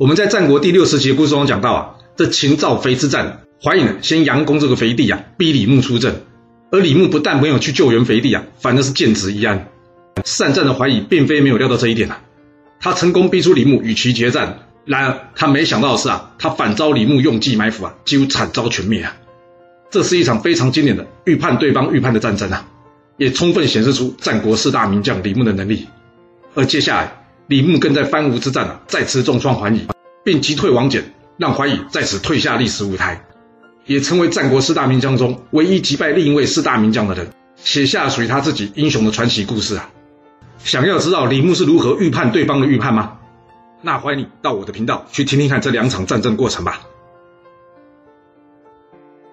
我们在战国第六十集的故事中讲到啊，这秦赵肥之战，怀隐呢先佯攻这个肥地啊，逼李牧出阵，而李牧不但没有去救援肥地啊，反而是剑指一安。善战的怀疑并非没有料到这一点啊，他成功逼出李牧与其决战。然而他没想到的是啊，他反遭李牧用计埋伏啊，几乎惨遭全灭啊。这是一场非常经典的预判对方预判的战争啊，也充分显示出战国四大名将李牧的能力。而接下来，李牧更在番吴之战，再次重创桓乙，并击退王翦，让桓乙再次退下历史舞台，也成为战国四大名将中唯一击败另一位四大名将的人，写下属于他自己英雄的传奇故事啊。想要知道李牧是如何预判对方的预判吗？那欢迎你到我的频道去听听看这两场战争过程吧。